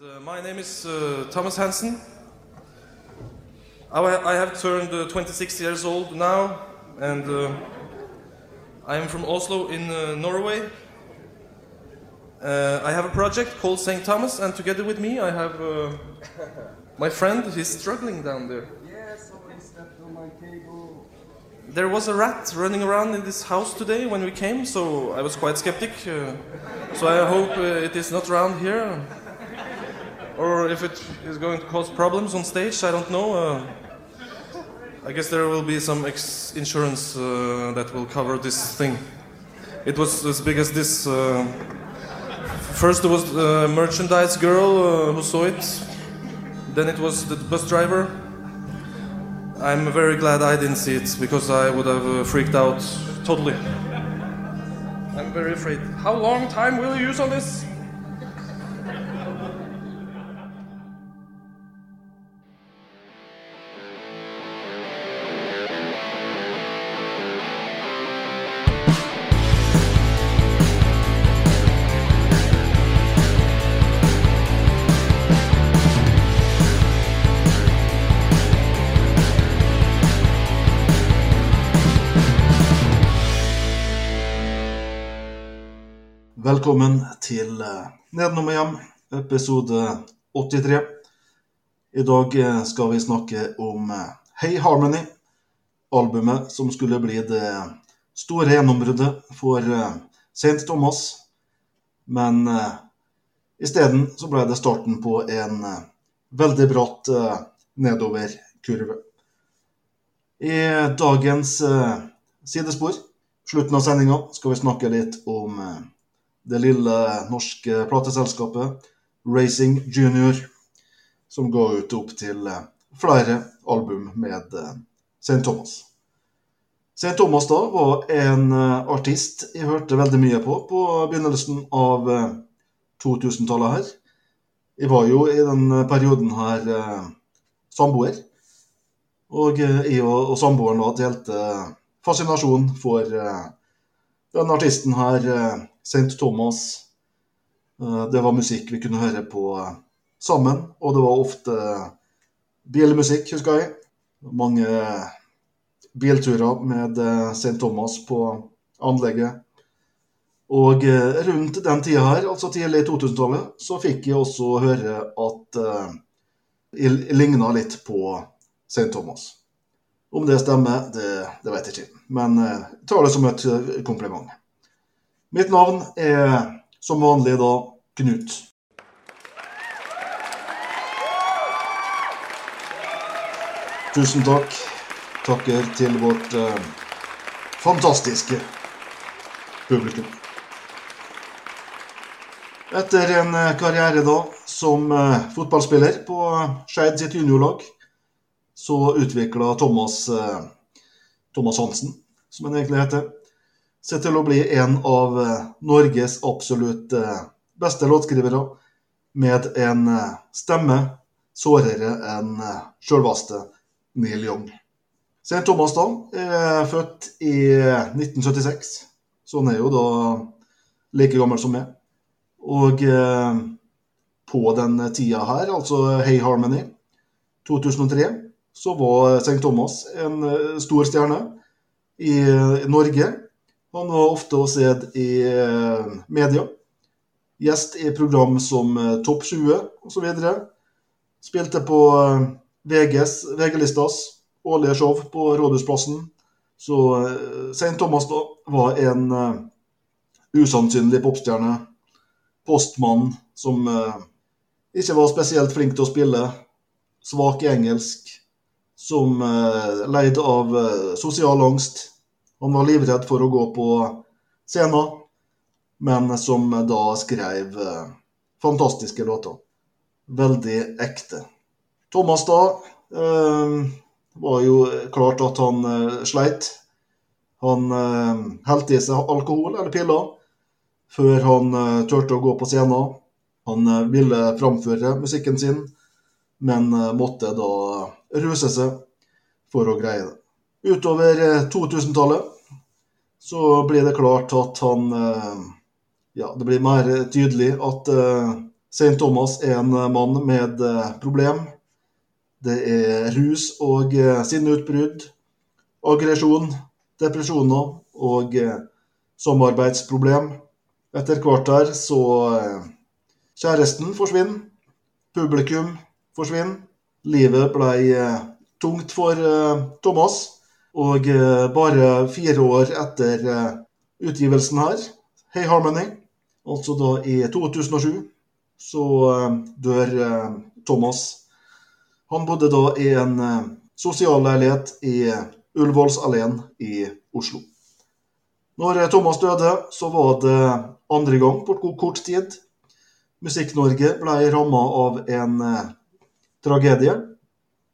uh, my name is uh, Thomas Hansen. I, I have turned uh, 26 years old now, and uh, I am from Oslo in uh, Norway. Uh, I have a project called St. Thomas, and together with me, I have uh, my friend. He's struggling down there. Yes, somebody stepped on my cable. There was a rat running around in this house today when we came, so I was quite skeptic. Uh, so I hope uh, it is not around here. Or if it is going to cause problems on stage, I don't know. Uh, I guess there will be some insurance uh, that will cover this thing. It was as big as this. Uh, first, there was the merchandise girl uh, who saw it, then, it was the bus driver. I'm very glad I didn't see it because I would have uh, freaked out totally. I'm very afraid. How long time will you use on this? Velkommen til eh, Nedenom og hjem, episode 83. I dag eh, skal vi snakke om eh, Hey Harmony, albumet som skulle bli det store gjennombruddet for St. Thomas. Men isteden så ble det starten på en veldig bratt nedoverkurve. I dagens sidespor, slutten av sendinga, skal vi snakke litt om det lille norske plateselskapet Racing Junior, som ga ut opp til eh, flere album med eh, St. Thomas. St. Thomas da var en eh, artist jeg hørte veldig mye på på begynnelsen av eh, 2000-tallet her. Jeg var jo i den perioden her samboer. Og jeg og, og samboeren da delte fascinasjon for den artisten her, St. Thomas. Eh, Det var musikk vi kunne høre på eh, sammen, og det var ofte eh, bilmusikk, husker jeg. Mange bilturer med St. Thomas på anlegget. Og rundt den tida her, altså tidlig 2000-tallet, så fikk jeg også høre at jeg ligna litt på St. Thomas. Om det stemmer, det, det vet jeg ikke. Men jeg tar det som et kompliment. Mitt navn er som vanlig da Knut. Tusen takk. Takker til vårt eh, fantastiske publikum. Etter en eh, karriere da som eh, fotballspiller på Skeid sitt juniorlag, så utvikla Thomas, eh, Thomas Hansen, som han egentlig heter, seg til å bli en av eh, Norges absolutt eh, beste låtskrivere, med en eh, stemme sårere enn sjølveste Neil Young. St. Thomas da er født i 1976, så han er jo da like gammel som meg. Og på den tida her, altså Hey Harmony, 2003, så var St. Thomas en stor stjerne i Norge. Han var ofte å se i eh, media. Gjest i program som eh, Topp 20 osv. Spilte på eh, VGs, VG-listas årlige show på Rådhusplassen. Så St. Thomas da var en usannsynlig popstjerne. Postmann som ikke var spesielt flink til å spille. Svak i engelsk. Som leide av sosial angst. Han var livredd for å gå på scenen, men som da skrev eh, fantastiske låter. Veldig ekte. Thomas da eh, var jo klart at han eh, sleit. Han eh, helte i seg alkohol eller piller før han eh, turte å gå på scenen. Han eh, ville framføre musikken sin, men eh, måtte da ruse seg for å greie det. Utover eh, 2000-tallet så blir det klart at han eh, Ja, det blir mer tydelig at eh, St. Thomas er en mann med eh, problem. Det er rus og eh, sinneutbrudd, aggresjon, depresjoner og eh, samarbeidsproblem. Etter hvert der så eh, Kjæresten forsvinner. Publikum forsvinner. Livet ble eh, tungt for eh, Thomas. Og eh, bare fire år etter eh, utgivelsen her, Hey Harmony, altså da i 2007, så eh, dør Thomas. Han bodde da i en sosialleilighet i Ullevålsalleen i Oslo. Når Thomas døde, så var det andre gang på kort tid. Musikk-Norge ble ramma av en tragedie.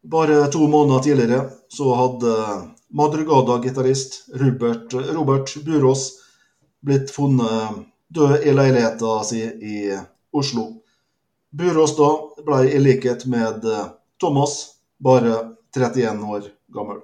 Bare to måneder tidligere så hadde Madrugada-gitarist Robert, Robert Burås blitt funnet død i leiligheten sin i Oslo. Burås da ble i likhet med Thomas bare 31 år gammel.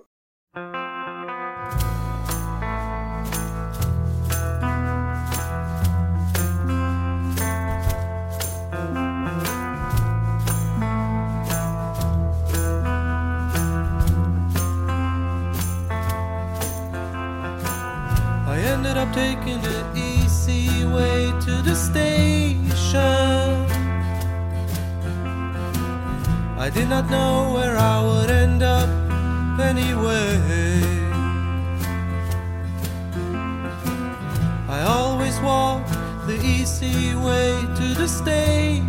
Taking the easy way to the station. I did not know where I would end up anyway. I always walk the easy way to the station.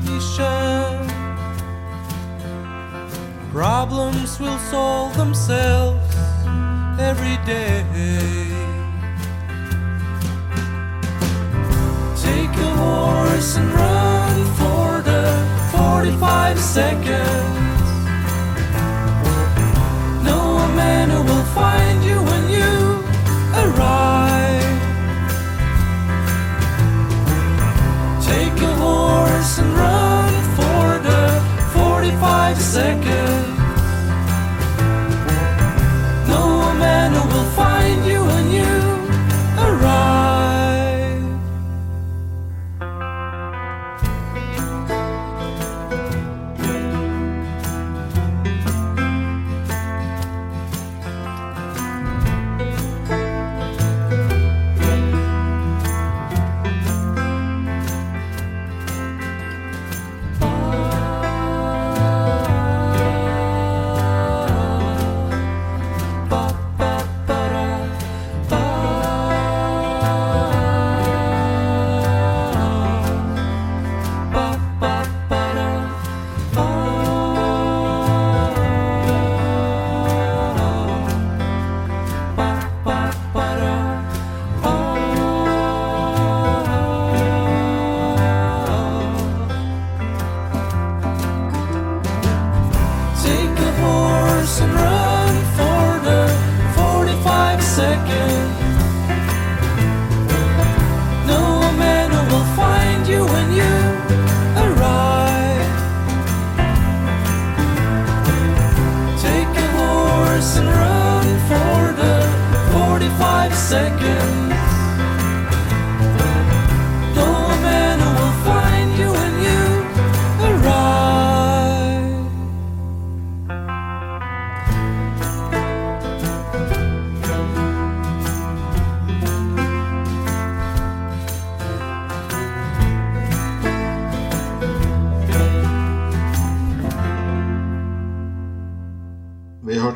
Problems will solve themselves every day. Take a horse and run for the 45 seconds. A man will find you when you arrive. Take a horse and run for the 45 seconds.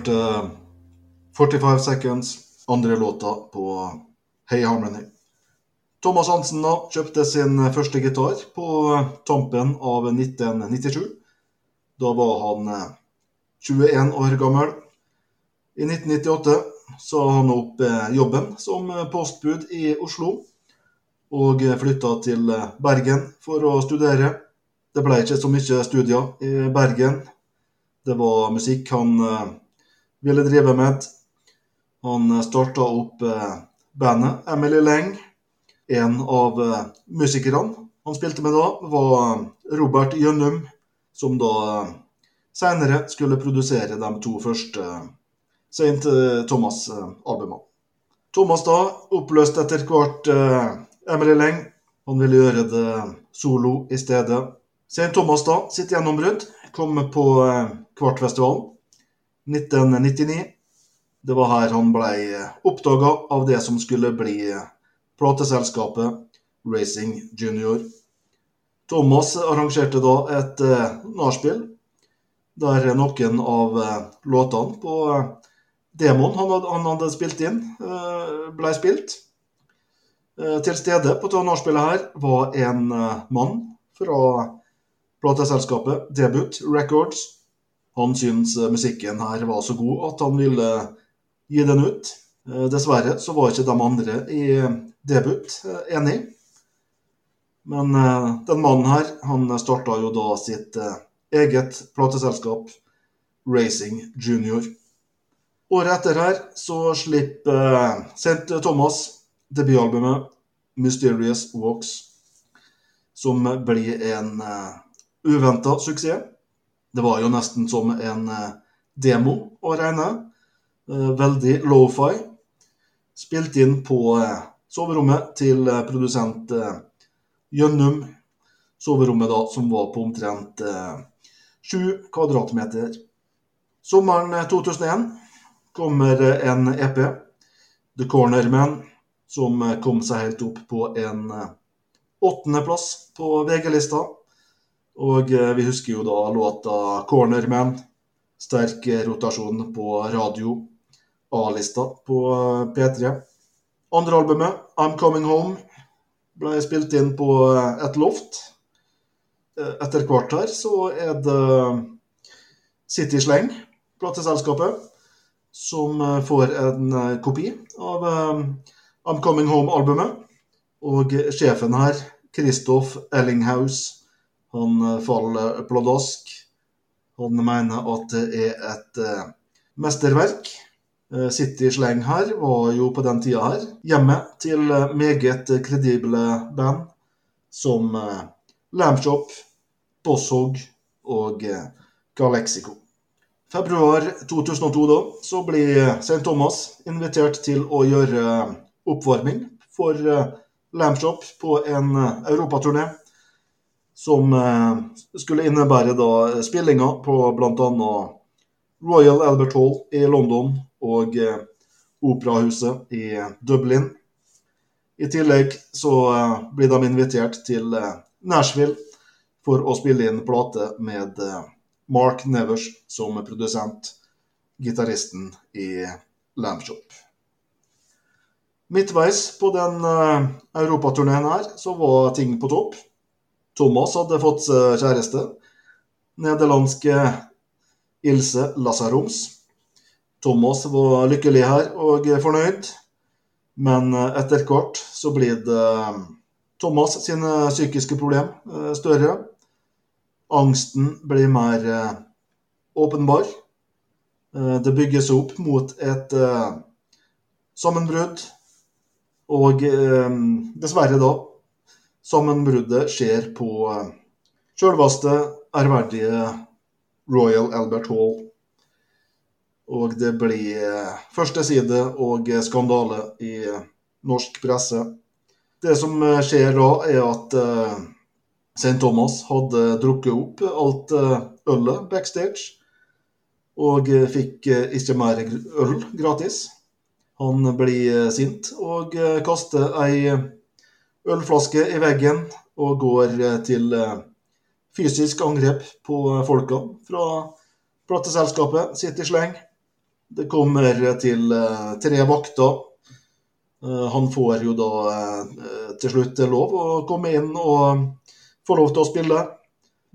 Hørte 45 Seconds, andre låta på Hey Harmony. Thomas Hansen da kjøpte sin første gitar på tampen av 1997. Da var han eh, 21 år gammel. I 1998 sa han opp eh, jobben som eh, postbud i Oslo, og flytta til eh, Bergen for å studere. Det ble ikke så mye studier i Bergen. Det var musikk han eh, ville drive med. Han starta opp eh, bandet Emily Lang. En av eh, musikerne han spilte med da, var Robert Gjønnum, som da seinere skulle produsere de to første eh, St. Thomas-albumene. Thomas da oppløste etter hvert eh, Emily Lang. Han ville gjøre det solo i stedet. St. Thomas da, sitt gjennombrudd kom på eh, Kvartfestivalen 1999. Det var her han ble oppdaga av det som skulle bli plateselskapet Racing Junior. Thomas arrangerte da et eh, nachspiel der noen av eh, låtene på eh, demoen han hadde, han hadde spilt inn, eh, ble spilt. Eh, Til stede på nachspielet her var en eh, mann fra plateselskapet Debut Records. Han syntes musikken her var så god at han ville gi den ut. Eh, Dessverre så var ikke de andre i Debut eh, enig. Men eh, den mannen her, han starta jo da sitt eget plateselskap, Racing Junior. Året etter her så slipper St. Thomas debutalbumet Mysterious Walks, som blir en uventa suksess. Det var jo nesten som en eh, demo å regne. Eh, veldig low-fi. Spilt inn på eh, soverommet til produsent Gjønnum. Soverommet da som var på omtrent eh, sju kvadratmeter. Sommeren eh, 2001 kommer en EP, The Corner Man, som kom seg helt opp på en åttendeplass på VG-lista. Og eh, vi husker jo da låta Corner Man. Sterk eh, rotasjon på radio. A-lista på eh, P3. Andre albumet, I'm Coming Home, ble spilt inn på et loft. Etter hvert her så er det City Sleng, plateselskapet, som får en kopi av I'm Coming Home-albumet. Og sjefen her, Kristoff Ellinghaus, han eh, faller pladask. Han mener at det er et eh, mesterverk. Eh, City Sleng her var jo på den tida her hjemmet til eh, meget kredible band som eh, Lampshop, Bosshog og eh, Galexico. Februar 2002 da, så blir St. Thomas invitert til å gjøre eh, oppvarming for Lambshop på en eh, europaturné som eh, skulle innebære da spillinga på bl.a. Royal Albert Hall i London og eh, Operahuset i Dublin. I tillegg så eh, blir de invitert til eh, Nashville for å spille inn plate med eh, Mark Nevers som produsent, gitaristen i Lampshop. Midtveis på den eh, europaturneen her så var ting på topp. Thomas hadde fått seg kjæreste. Nederlandske Ilse Lasaroms. Thomas var lykkelig her og fornøyd, men eh, etter hvert så blir det eh, Thomas sine psykiske problem eh, større. Angsten blir mer eh, åpenbar. Eh, Det bygges opp mot et eh, sammenbrudd, og eh, dessverre da Sammenbruddet skjer på eh, sjølveste ærverdige Royal Albert Hall. Og det blir første førsteside og eh, skandale i eh, norsk presse. Det som eh, skjer da, er at eh, St. Thomas hadde drukket opp alt eh, ølet backstage, og eh, fikk eh, ikke mer øl gratis. Han blir eh, sint og eh, kaster ei ølflaske i veggen og går eh, til eh, fysisk angrep på eh, folka fra plateselskapet City Sleng. Det kommer til tre vakter. Han får jo da til slutt lov å komme inn og få lov til å spille.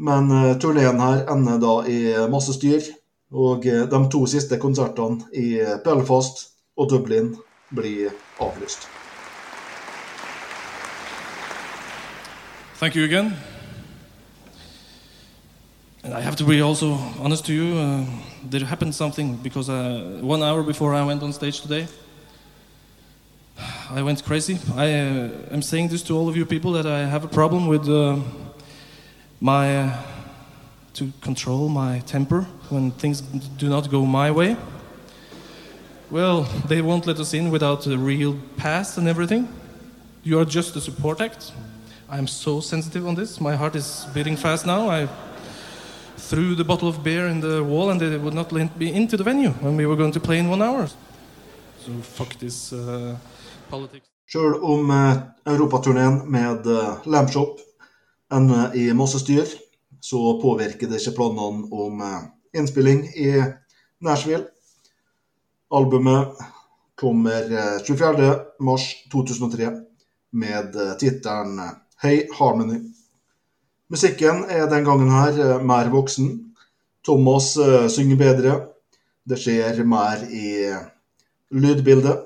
Men turneen her ender da i masse styr. Og de to siste konsertene i Belfast og Dublin blir avlyst. Thank you again. And I have to be also honest to you. Uh, there happened something because uh, one hour before I went on stage today, I went crazy. I uh, am saying this to all of you people that I have a problem with uh, my uh, to control my temper when things do not go my way. Well, they won't let us in without a real pass and everything. You are just a support act. I'm so sensitive on this. My heart is beating fast now. I threw the bottle of beer in the wall and they would not let me into the venue when we were going to play in one hour. So fuck this uh, politics. Sjøl om eh, europaturneen med eh, ender i masse styr, så påvirker det ikke planene om eh, innspilling i Nashville. Albumet kommer eh, 24. mars 2003 med tittelen Hey Harmony. Musikken er den gangen her eh, mer voksen. Thomas eh, synger bedre. Det skjer mer i lydbildet.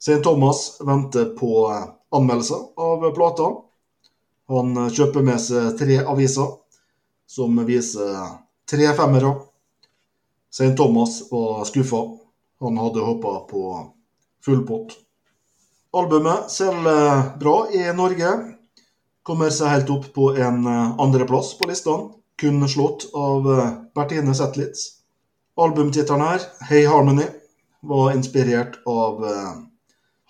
St. Thomas venter på eh, anmeldelser av plata. Han kjøper med seg tre aviser som viser tre femmere. St. Thomas var skuffa. Han hadde håpa på full pott. Albumet selger bra i Norge. Kommer seg helt opp på en eh, andreplass på listene. Kun slått av eh, Bertine Zetlitz. Albumtittelen her, Hey Harmony, var inspirert av eh,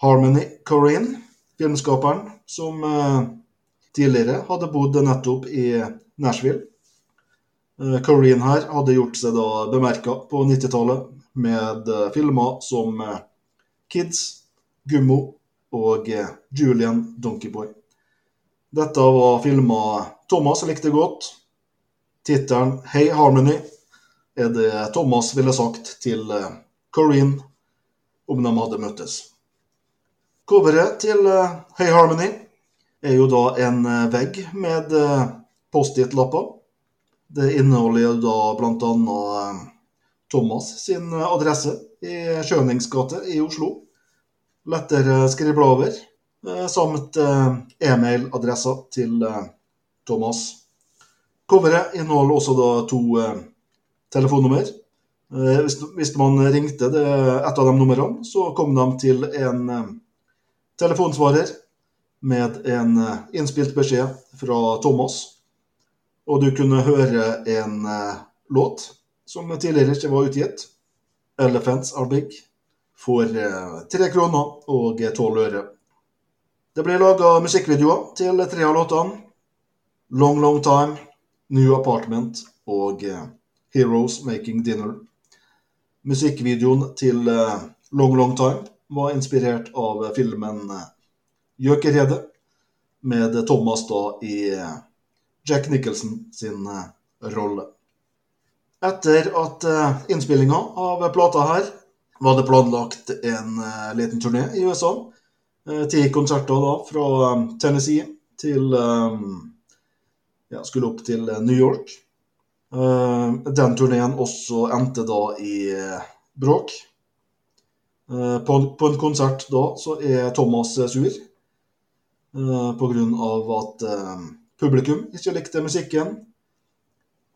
Harmony Corrine, filmskaperen, som tidligere hadde bodd nettopp i Nashville. Corinne her hadde gjort seg da bemerka på 90-tallet med filmer som Kids, Gummo og Julian Donkeyboy. Dette var filma Thomas likte godt. Tittelen Hey Harmony er det Thomas ville sagt til Corinne om de hadde møttes. Coveret til eh, Hey Harmony er jo da en eh, vegg med eh, Post-It-lapper. Det inneholder da eh, Thomas sin eh, adresse i Skjønings gate i Oslo. Lettere skrible over, eh, samt eh, e-mailadressa til eh, Thomas. Coveret inneholder også da to eh, telefonnummer. Eh, Hvis, man ringte et av de numrene, så kom de til en eh, telefonsvarer med en eh, innspilt beskjed fra Thomas. Og du kunne høre en eh, låt som tidligere ikke var utgitt. 'Elephants Are Big' for eh, tre kroner og tolv øre. Det blir laga musikkvideoer til tre av låtene. 'Long Long Time', 'New Apartment' og eh, 'Heroes Making Dinner'. Musikkvideoen til eh, 'Long Long Time' var inspirert av filmen eh, 'Gjøkeredet', med Thomas da i Jack Nicholson sin rolle. Etter at innspillinga av plata her var det planlagt en liten turné i USA. Eh, Ti konserter da fra eh, Tennessee til eh, ja, Skulle opp til New York. Den turneen også endte da i bråk. På, en- konsert da så er Thomas sur pga. at publikum ikke likte musikken.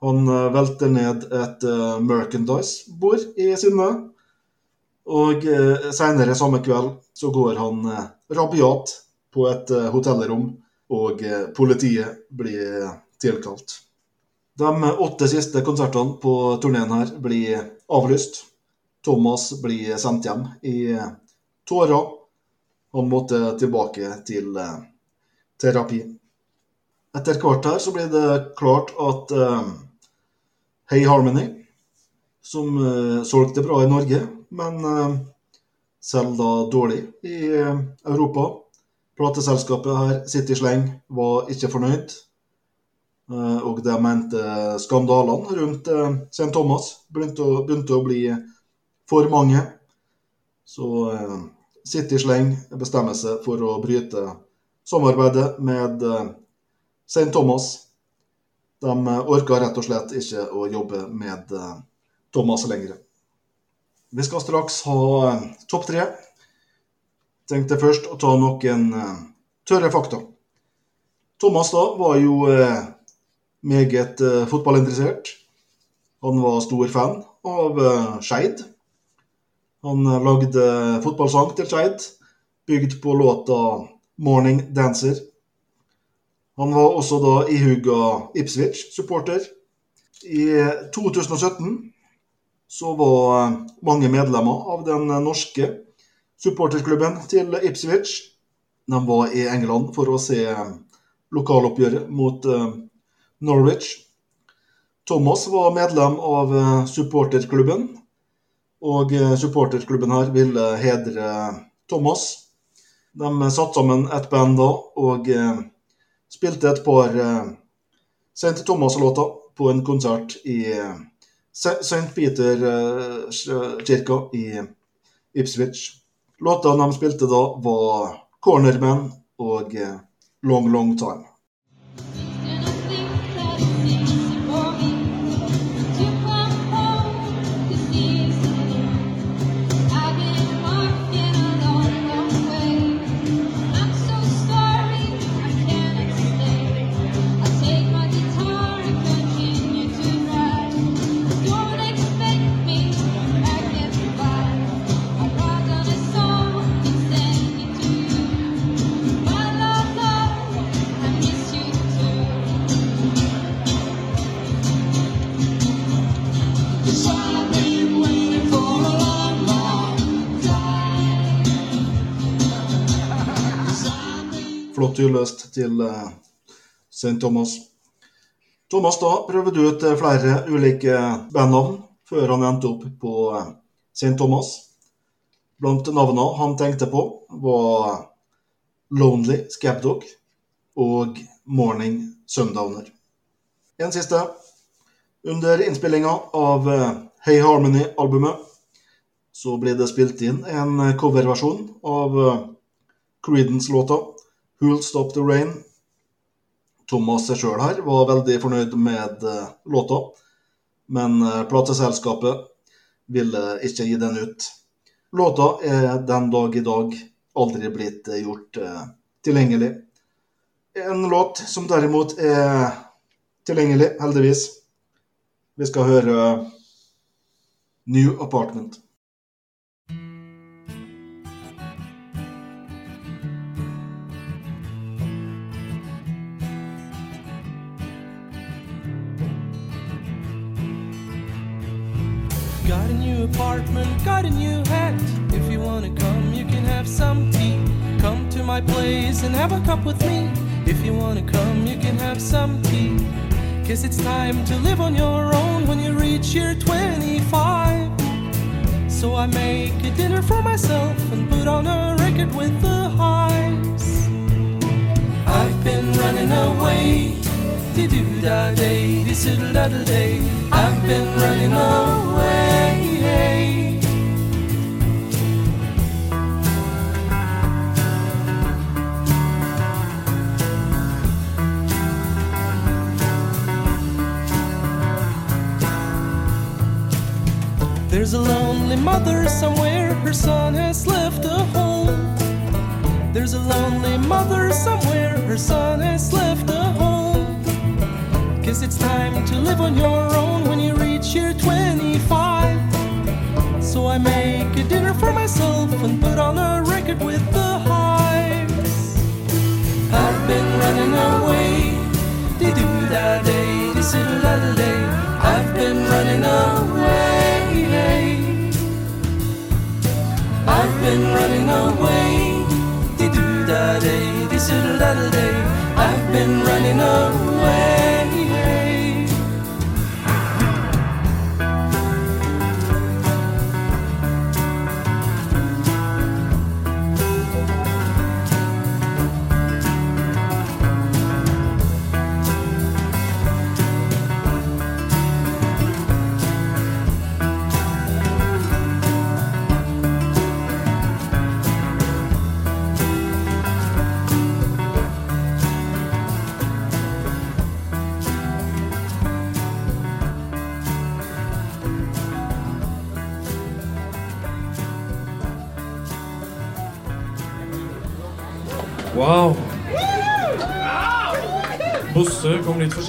Han velter ned et merchandise-bord i sinne. Og eh, seinere samme kveld så går han eh, rabiat på et eh, hotellrom, og eh, politiet blir tilkalt. De åtte siste konsertene på turneen her blir avlyst. Thomas blir sendt hjem i eh, tårer. Han måtte tilbake til eh, terapi. Etter hvert her så blir det klart at eh, Hey Harmony, som eh, solgte bra i Norge, men selv selger da dårlig i eh, Europa. Plateselskapet her, City Sleng, var ikke fornøyd. Eh, og de mente skandalene rundt eh, St. Thomas begynte å, begynte å bli for mange. Så eh, City Sleng bestemmer seg for å bryte samarbeidet med eh, St. Thomas. De eh, orka rett og slett ikke å jobbe med eh, Thomas lenger. Vi skal straks ha eh, topp tre. Tenkte først å ta noen eh, tørre fakta. Thomas da var jo eh, meget fotballinteressert. Han var stor fan av Skeid. Han lagde fotballsang til Skeid, bygd på låta 'Morning Dancer'. Han var også da ihuga Ipswich-supporter. I 2017 så var eh, mange medlemmer av den norske supporterklubben til Ipswich. De var i England for å se lokaloppgjøret mot eh, Norwich. Thomas var medlem av eh, supporterklubben, og eh, supporterklubben her ville hedre Thomas. De satte sammen et band da, og eh, spilte et par eh, St. Thomas-låter på en konsert i eh, St. Peter-kirka i Ipswich. Låtene de spilte da, var 'Cornerman' og eh, 'Long Long Time'. Hyllest til eh, St. Thomas. Thomas da prøvde ut eh, flere ulike bandnavn før han endte opp på eh, St. Thomas. Blant navnene han tenkte på, var Lonely Scabdog og Morning Sundowner. En siste. Under innspillinga av Hey Harmony-albumet så ble det spilt inn en coverversjon av Creedence-låta Who'll Stop The Rain. Thomas sjøl her var veldig fornøyd med eh, låta, men eh, plateselskapet ville ikke gi den ut. Låta er den dag i dag aldri blitt eh, gjort tilgjengelig. En låt som derimot er tilgjengelig, heldigvis. Vi skal høre New Apartment. Got a new apartment, got a new hat. If you wanna come, you can have some tea. Come to my place and have a cup with me. If you wanna come, you can have some tea. Cause it's time to live on your own when you reach year 25. So I make a dinner for myself and put on a record with the highs. I've been running away. Di do da day, di doodle da da day. I've been running away. There's a lonely mother somewhere, her son has left a home. There's a lonely mother somewhere, her son has left home. Cause it's time to live on your own when you reach year 25. So I make a dinner for myself and put on a record with the hives. I've been running away, di do da day, di do da da day. I've been running away. I've been running away, di do da day, do da da day. I've been running away.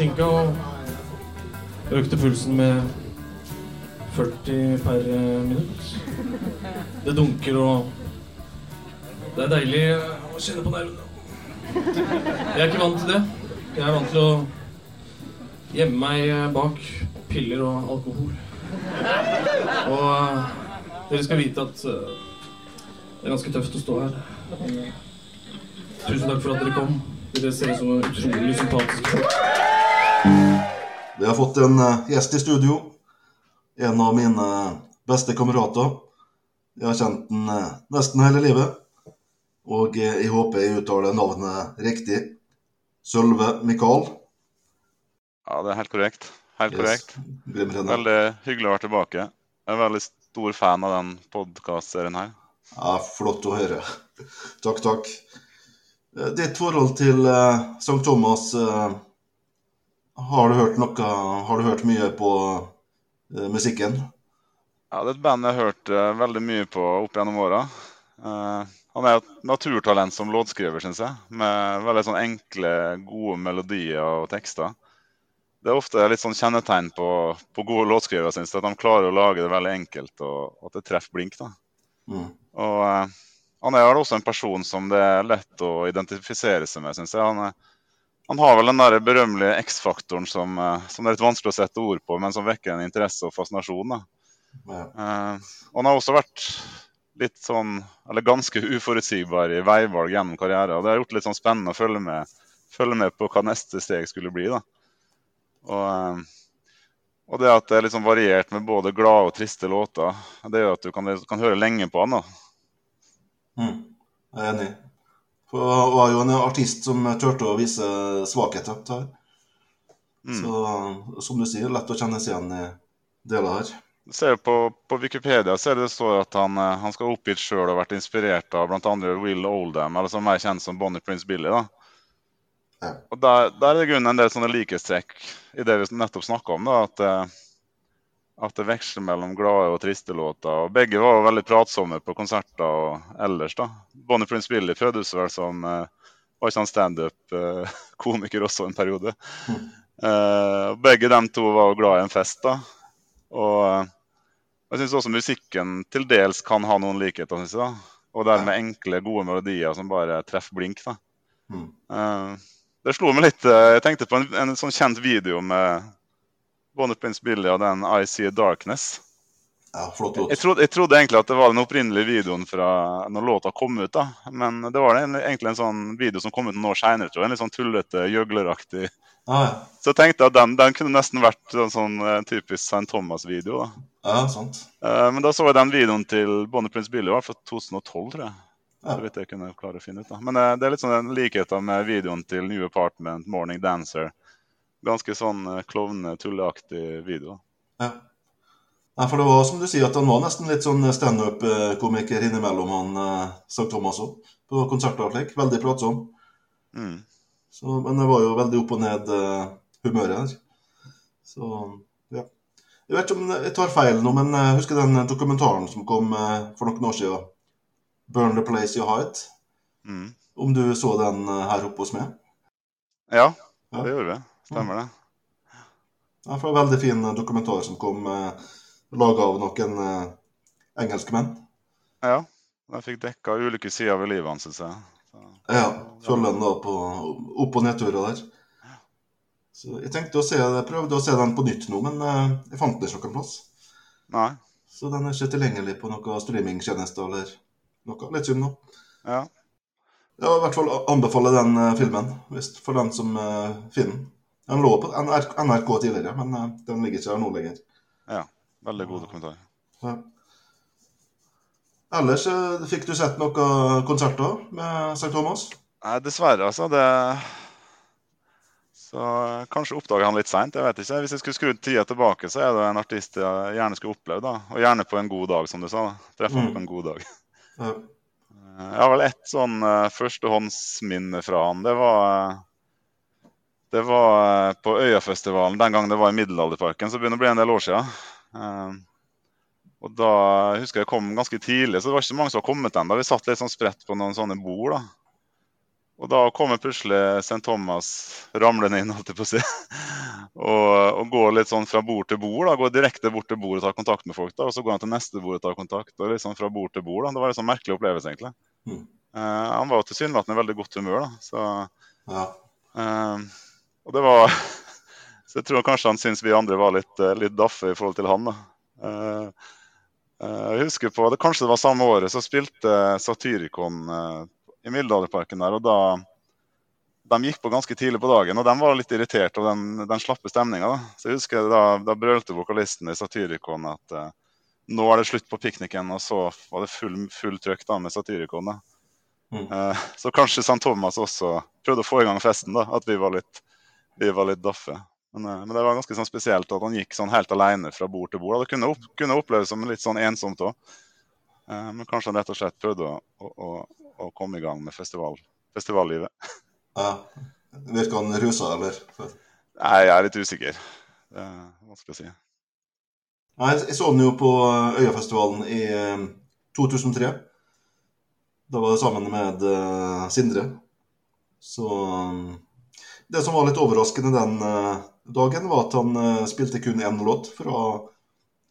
Forsinka og økte pulsen med 40 per eh, minutt. Det dunker og Det er deilig å kjenne på nervene. Jeg er ikke vant til det. Jeg er vant til å gjemme meg eh, bak piller og alkohol. Og eh, dere skal vite at det er ganske tøft å stå her. Tusen takk for at dere kom. Dere ser ut som utrolig sympatiske folk. Vi har fått en eh, gjest i studio. En av mine beste kamerater. Jeg har kjent den eh, nesten hele livet. Og eh, jeg håper jeg uttaler navnet riktig. Sølve Mikael. Ja, det er helt korrekt. Helt korrekt. Veldig hyggelig å være tilbake. Jeg er veldig stor fan av den podkastserien her. Ja, flott å høre. Takk, takk. Eh, Ditt forhold til eh, St. Thomas eh, Har du hørt noe Har du hørt mye på uh, musikken? Ja, Det er et band jeg har hørt uh, veldig mye på opp gjennom åra. Uh, han er et naturtalent som låtskriver, syns jeg. Med veldig sånn enkle, gode melodier og tekster. Det er ofte litt sånn kjennetegn på, på gode låtskrivere, syns jeg. At de klarer å lage det veldig enkelt, og at det treffer blink. da. Mm. Og han er også en person som det er lett å identifisere seg med, syns jeg. Han, er, han har vel den der berømmelige X-faktoren som, eh, som det er litt vanskelig å sette ord på, men som vekker en interesse og fascinasjon. Ja. Eh, og han har også vært litt sånn, eller ganske uforutsigbar i veivalg gjennom karrieren. Og det har gjort det litt sånn spennende å følge med, følge med på hva neste steg skulle bli. da. Og, eh, og det at det er sånn variert med både glade og triste låter, det gjør at du kan, kan høre lenge på han. da. Mm. Jeg er enig. Hun var jo en artist som turte å vise svakheter. her. Mm. Så som du sier, lett å kjenne seg igjen i deler her. Ser på, på Wikipedia så er det står at han, eh, han skal oppgitt sjøl og vært inspirert av bl.a. Will Oldham, eller som er mer kjent som Bonnie Prince Billy. da. Ja. Og der, der er det grunnen en del sånne likhetstrekk i det vi nettopp snakka om. da, at, eh, at det veksler mellom glade og triste låter. og Begge var jo veldig pratsomme på konserter og ellers. da. Bonnie Prince Billy fødes vel som eh, var ikke han standup-komiker også en periode. Eh, begge dem to var glad i en fest. da. Og eh, jeg syns også musikken til dels kan ha noen likheter. Synes jeg, da. Og dermed enkle, gode melodier som bare treffer blink. da. Mm. Eh, det slo meg litt eh, Jeg tenkte på en, en sånn kjent video med Bonnie Prince Billy og den I See Darkness. Ja, flott låt. Jeg trodde, jeg trodde egentlig at det var den opprinnelige videoen fra når låta kom ut. da. Men det var en, egentlig en sånn video som kom ut noen år seinere. En litt sånn tullete, gjøgleraktig Ja, ja. Så jeg tenkte at den, den kunne nesten vært en sånn eh, typisk St. Thomas-video. da. ja, sant. Eh, men da så jeg den videoen til Bonnie Prince Billy var fra 2012, tror jeg. Ja. Så vidt jeg kunne klare å finne ut. da. Men eh, det er litt sånn likheter med videoen til New Apartment, Morning Dancer. Ganske sånn uh, klovne-tulleaktig video. Ja. ja. for det var som du sier, at han var nesten litt sånn standup-komiker innimellom han eh, St. Thomas òg. På konserter og slik. Veldig pratsom. Mm. Så, men det var jo veldig opp og ned uh, humøret her. Så ja. Jeg vet ikke om jeg tar feil nå, men jeg husker den dokumentaren som kom uh, for noen år siden. 'Burn the Place You Hide'. Mm. Om du så den uh, her oppe hos meg? Ja, Ja. det gjorde vi. Stemmer det. Ja, for en veldig fin dokumentar som kom eh, laga av noen eh, engelskmenn. Ja. De fikk dekka ulike sider ved livet hans, Ja, Følger den da på opp- og nedturer der. Så jeg tenkte å se, jeg prøvde å se den på nytt nå, men eh, jeg fant den ikke noen plass. nei. Så den er ikke tilgjengelig på noen streamingtjenester eller noe. Litt synd nå. Ja. Jeg vil i hvert fall anbefale den eh, filmen, hvis, for den som eh, finner den. Den lå på NRK tidligere, men eh, den ligger ikke der nå lenger. ja. Veldig god dokumentar. Ja. Ellers eh, fikk du sett noen konserter med St. Thomas? Nei, dessverre, altså. Det Så kanskje oppdager han litt seint. Jeg vet ikke. Hvis jeg skulle skrudd tida tilbake, så er det en artist jeg gjerne skulle opplevd. da. Og gjerne på en god dag, som du sa. da. Treffe han Mm. på en god dag. Ja. Eh, Jeg har vel ett sånn førstehåndsminne fra han. Det var Det var eh, på Øyafestivalen den gang det var i Middelalderparken. Så det begynner å bli en del år siden. Eh, og da husker jeg kom ganske tidlig, så det var ikke så mange som var kommet ennå. Vi satt litt sånn spredt på noen sånne bord. da. Og da kommer plutselig St. Thomas ramlende inn, holdt jeg på å si. og, og går litt sånn fra bord til bord. da, Går direkte bort til bordet og tar kontakt med folk. da, Og så går han til neste bord og tar kontakt. og litt sånn fra bord til bord. da, Det var en sånn merkelig opplevelse, egentlig. Mm. Uh, han var jo tilsynelatende i veldig godt humør, da. Så, Ja. eh, og det var Så jeg tror kanskje han syns vi andre var litt, eh, litt daffe i forhold til han. da. Eh, eh, jeg husker på, det Kanskje det var samme året, så spilte Satyricon i Middelalderparken der. Og da, de gikk på ganske tidlig på dagen, og de var litt irritert av den, den slappe stemninga. Så jeg husker da, da brølte vokalisten i Satyricon at eh, nå er det slutt på pikniken, og så var det full, full trøkk da med Satyricon. Mm. Eh, så kanskje St. Thomas også prøvde å få i gang festen, da, at vi var litt, vi var litt daffe. Men, eh, men det var ganske sånn spesielt at han gikk sånn helt alene fra bord til bord. Det kunne, opp, kunne oppleves som litt sånn ensomt òg. Men kanskje han rett og slett prøvde å, å, å, komme i gang med festival, festivallivet. Ja. Virker han rusa, eller? Nei, jeg er litt usikker. Det er vanskelig å si. Nei, jeg så den jo på Øyafestivalen i eh, 2003. Da var det sammen med eh, Sindre. Så eh, Det som var litt overraskende den eh, dagen, var at han eh, spilte kun én låt fra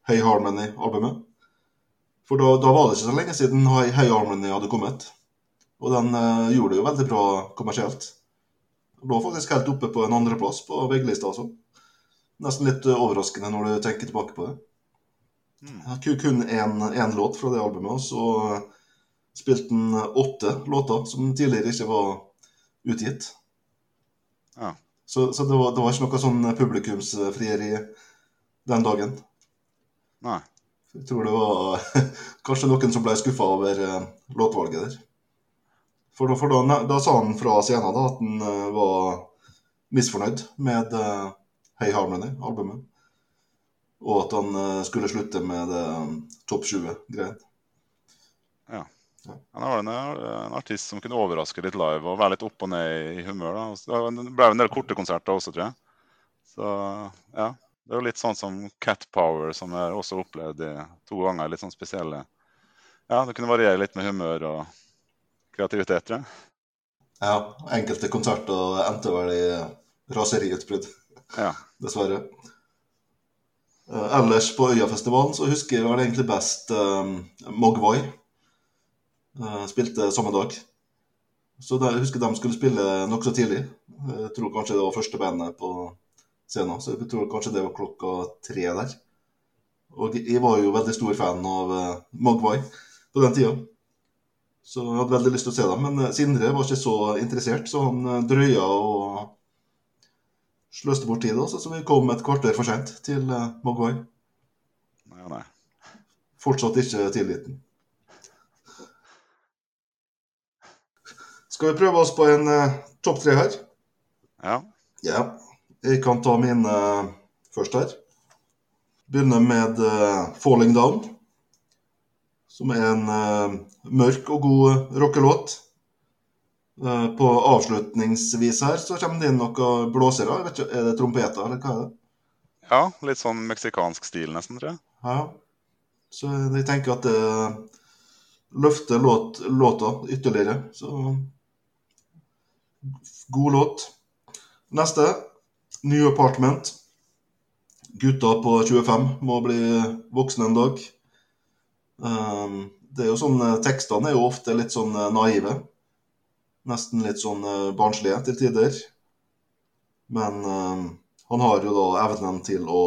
Hey Harmony-albumet. For da, da var det ikke så lenge siden Hey Harmony hadde kommet. Og den eh, gjorde det jo veldig bra kommersielt. Lå faktisk helt oppe på en andreplass på VG-lista altså. Nesten litt overraskende når du tenker tilbake på det. Mm. Kun én låt fra det albumet, og så spilte han åtte låter som tidligere ikke var utgitt. Ja. Så, så det, var, det var ikke noe sånn publikumsfrieri den dagen. Nei. Jeg tror det var kanskje noen som ble skuffa over eh, låtvalget der. For, da, for da, da sa han fra scenen da, at han eh, var misfornøyd med eh, Hey Harmony-albumet. Og at han skulle slutte med det topp 20-greien. Han var en, en artist som kunne overraske litt live og være litt opp og ned i humør. da. Det ble en del korte konserter også, tror jeg. Så ja. Det er jo litt sånn som Cat Power, som jeg også opplevde to ganger. Litt sånn spesielle Ja, det kunne variere litt med humør og kreativitet, tror jeg. Ja, enkelte konserter endte vel i raseriutbrudd, Ja. dessverre. Eh, ellers på Øyafestivalen så husker jeg vel egentlig best um, Mogwai. Eh, spilte samme dag. Så da, jeg husker de skulle spille nokså tidlig. Jeg tror kanskje det var første bandet på scenen, så jeg tror kanskje det var klokka tre der. Og jeg var jo veldig stor fan av uh, Mogwai på den tida. Så jeg hadde veldig lyst til å se dem, men eh, Sindre var ikke så interessert, så han eh, drøya og sløste bort tid. Også, så vi kom et kvarter for sent til Mogwai. Nei, nei. Fortsatt ikke tilliten. Skal vi prøve oss på en uh, topp tre her? Ja. Ja. Jeg kan ta mine uh, først her. Begynner med uh, 'Falling Down', som er en mørk og god rockelåt. På avslutningsvis her så kommer det inn noen blåsere. Ikke, Er det trompeter, eller hva er det? ja, litt sånn meksikansk stil, nesten, tror jeg. Ja. Så jeg tenker at det løfter låt, låta ytterligere. Så god låt. Neste. New Apartment. Gutta på 25 må bli voksne en dag. Um, det er jo sånn, eh, Tekstene er jo ofte litt sånn eh, naive. Nesten litt sånn eh, barnslige til tider. Men um, han har jo da evnen til å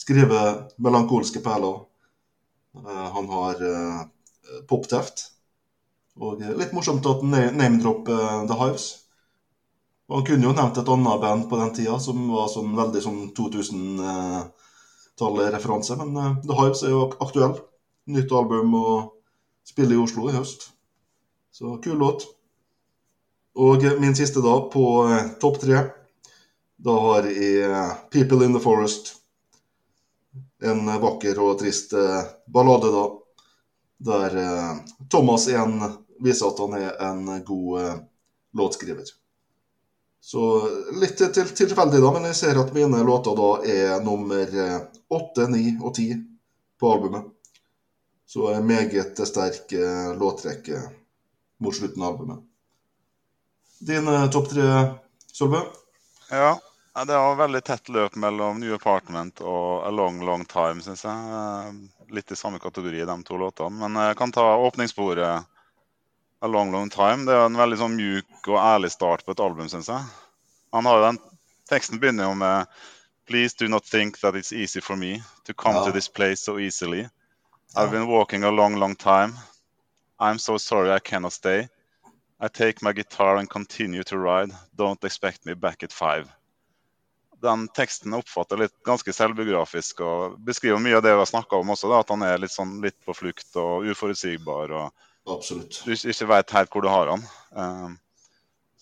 skrive melankolske perler. Han har popteft. Og eh, litt morsomt at name-dropper eh, The Hives. Og han kunne jo nevnt et annet band på den tida som var sånn veldig sånn 2000-tallet-referanse, men eh, The Hives er jo aktuell. Nytt album og spiller i Oslo i høst. Så kul låt. Og min siste da, på topp tre, da har jeg People in the Forest. En vakker og trist ballade, da. Der eh, Thomas igjen viser at han er en god eh, låtskriver. Så litt til, til, tilfeldig, da, men jeg ser at mine låter da er nummer eh, åtte, ni og ti på albumet. Så en meget sterk eh, låtrekke mot slutten av albumet. Din eh, topp tre, Solbø? Ja, det var veldig tett løp mellom New Apartment og A Long Long Time, syns jeg. Eh, Litt i samme kategori, de to låtene. Men jeg kan ta åpningssporet A Long Long Time. Det er en veldig sånn mjuk og ærlig start på et album, syns jeg. Han har jo den Teksten begynner jo med Please do not think that it's easy for me to come Ja. to this place so easily. I've been walking a long, long time. I'm so sorry I cannot stay. I take my guitar and continue to ride. Don't expect me back at five. Den teksten oppfatter oppfattet litt ganske selvbiografisk og beskriver mye av det vi har snakka om også. Da, at han er litt, sånn, litt på flukt og uforutsigbar og Absolutt. du ikke veit helt hvor du har han. Eh,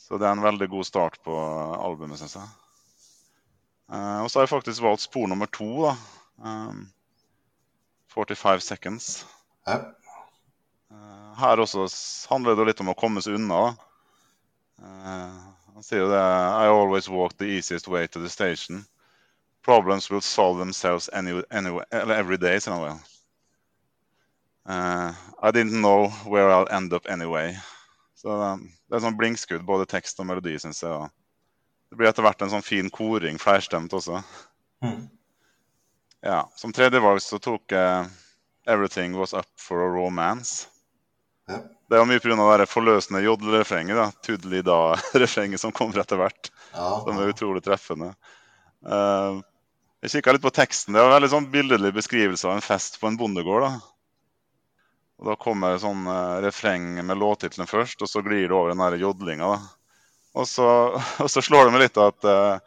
så det er en veldig god start på albumet, syns jeg. Uh, og så har jeg faktisk valgt spor nummer to, da. Um, 45 Seconds. Ja. Uh, Her også handler det litt om å komme seg unna. da. Han sier jo det I always walk the easiest way to the station. Problems will solve themselves any, any, every day, sier han vel. Eh, I didn't know where I'll end up anyway. Så um, det er sånn blinkskudd, både tekst og melodi, syns jeg. og Det blir etter hvert en sånn fin koring, flerstemt også. Mm. Ja, Som tredjevalg så tok jeg 'Everything Was Up For A Romance'. Ja. Det var mye pga. det forløsende jodlerefrenget, da. Tudeli-da-refrenget som kommer etter hvert. Ja, Som er utrolig treffende. Uh, jeg kikka litt på teksten. Det er en veldig sånn billedlig beskrivelse av en fest på en bondegård. da. Og Da kommer sånn uh, refreng med låttittelen først, og så glir det over den jodlinga. Og så, og så slår det meg litt at uh,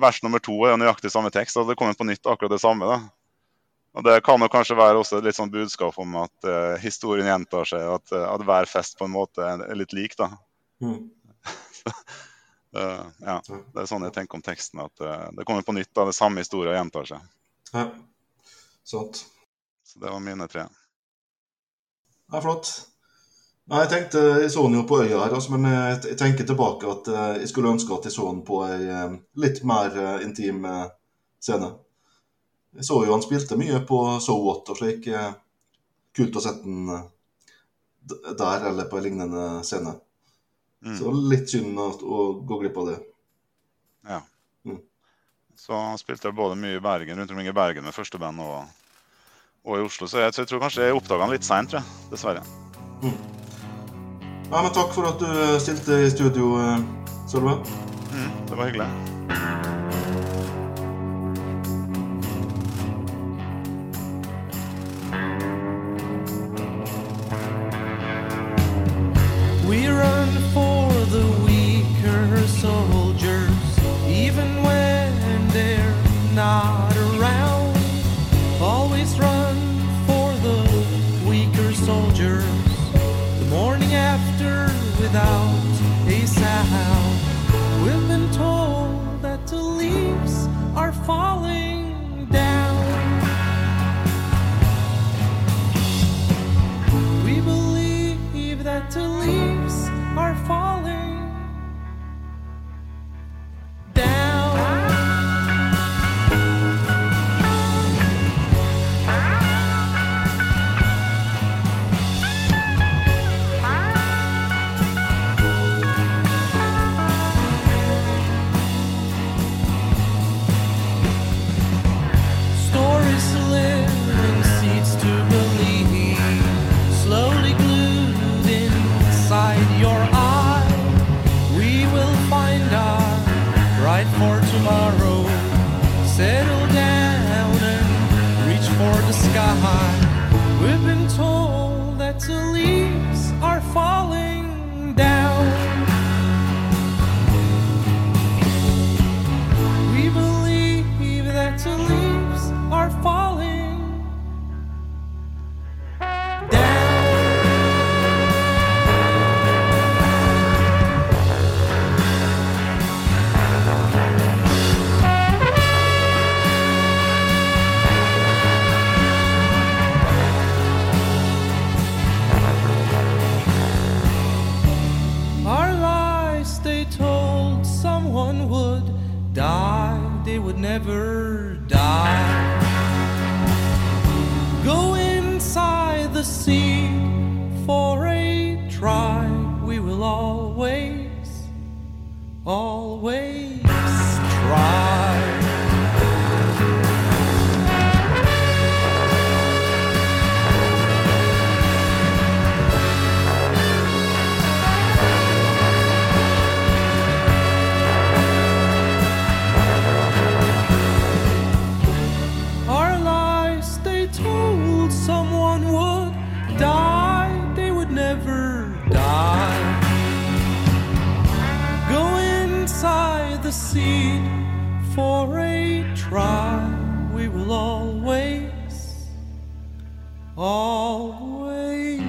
vers nummer to er jo nøyaktig samme tekst. og Det kommer på nytt akkurat det samme. da. Og Det kan jo kanskje være også et litt sånn budskap om at uh, historien gjentar seg, at, eh, at hver fest på en måte er litt lik. da. Mm. Ja, Det er sånn jeg tenker om teksten. At uh, det kommer på nytt, da, det samme historien gjentar seg. ja. Sant. Så det var mine tre. Ja, flott. Nei, jeg tenkte, jeg så den jo på øya her, men jeg, tenker tilbake at jeg skulle ønske at jeg så den på ei litt mer intim scene. Jeg så jo han spilte mye på So What og slik. eh, kult å sette den eh, der eller på en lignende scene. Mm. Så litt synd å, gå glipp av det. Ja. Mm. Så han spilte både mye i Bergen, rundt omkring i Bergen med første band og, og i Oslo. Så jeg, så jeg tror kanskje jeg oppdaga han litt seint, dessverre. Ja, men takk for at du eh, stilte i studio, Sølve. Mm, det var hyggelig. for a try. We will always, always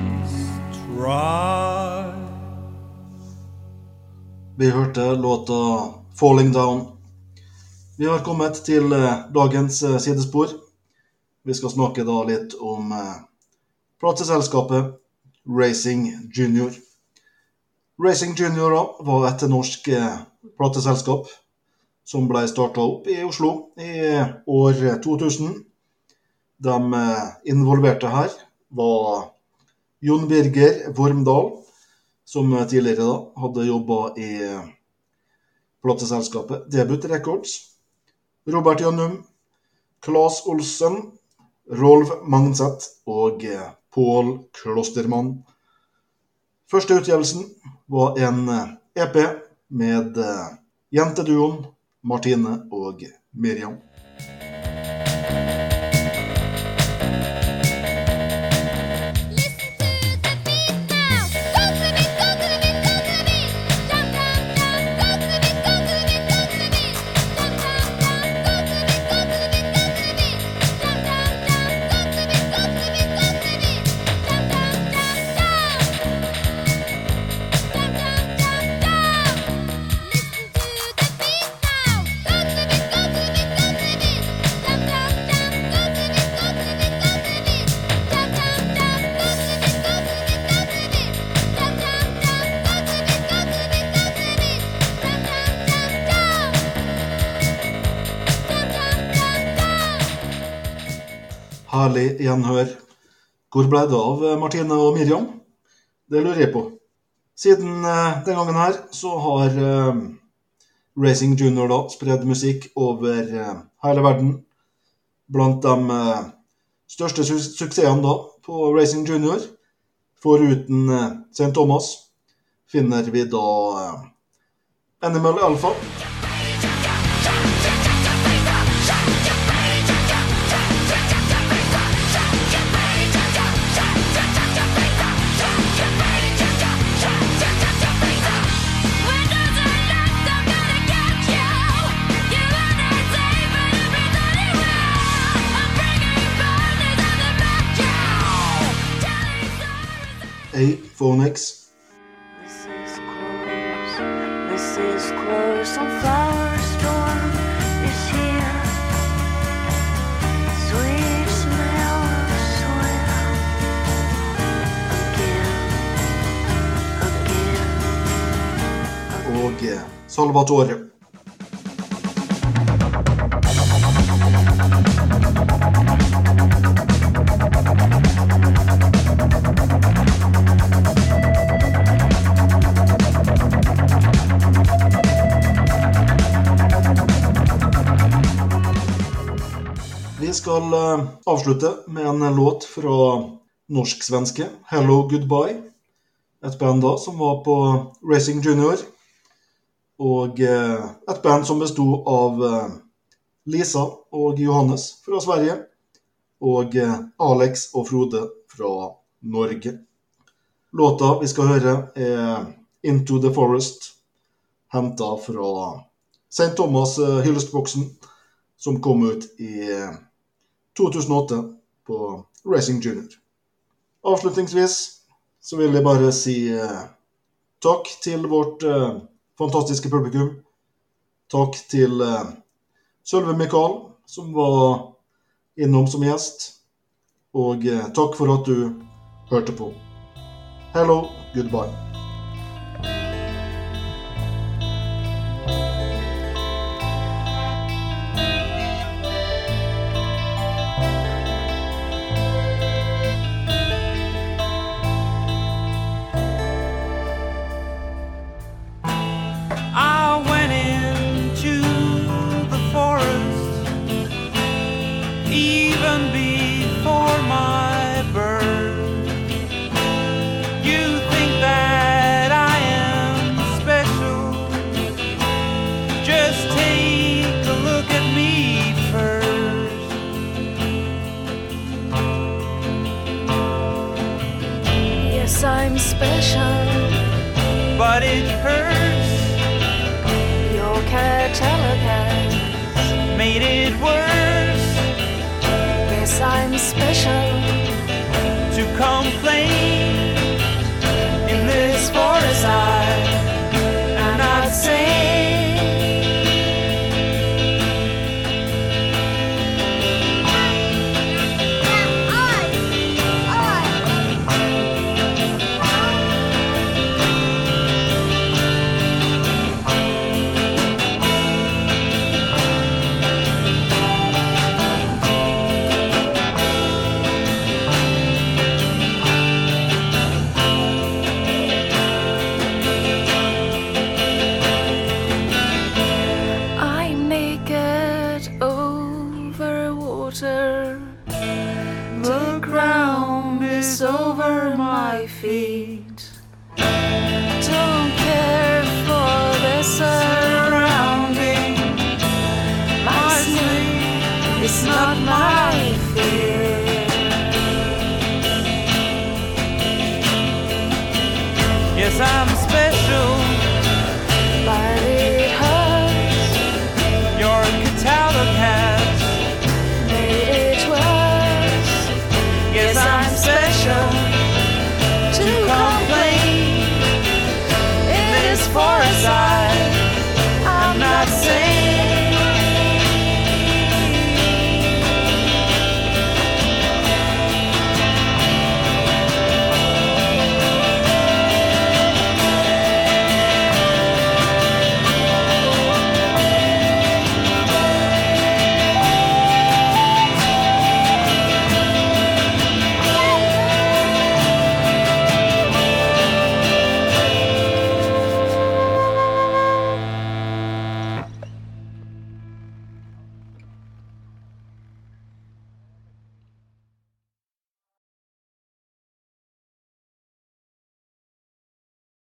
try. Vi hørte låta 'Falling Down'. Vi har kommet til eh, dagens eh, sidespor. Vi skal snakke da litt om eh, plateselskapet Racing Junior. Racing Junior var et norsk plateselskap som ble starta opp i Oslo i år 2000. De eh, involverte her var Jon Birger Vormdal, som eh, tidligere da hadde jobba i eh, plateselskapet Debut Records. Robert Jønnum, Claes Olsen, Rolf Magnseth og Pål Klostermann. Første utgivelsen var en EP med eh, jenteduoen Martine og Miriam. Herlig gjenhør. Hvor ble det av eh, Martine og Miriam? Det lurer jeg på. Siden eh, den gangen her så har eh, Racing Junior da spredd musikk over hele verden. Blant de største su suksessene da på Racing Junior, foruten St. Thomas, finner vi da Animal Alpha. A-Phonics. This is close. This is close. Some flower storm is here. Sweet smell of soil. Again. Again. og eh, Salvatore. Skal eh, avslutte med en låt fra norsk-svenske Hello Goodbye. Et band da som var på Racing Junior. Og eh, et band som besto av eh, Lisa og Johannes fra Sverige. Og eh, Alex og Frode fra Norge. Låta vi skal høre, er Into the Forest, henta fra St. Thomas eh, hyllestboksen, som kom ut i eh, 2008 på Racing Junior. Avslutningsvis så vil jeg bare si eh, takk til vårt eh, fantastiske publikum. Takk til eh, Sølve Mikael, som var innom som gjest. Og eh, takk for at du hørte på. Hello, goodbye.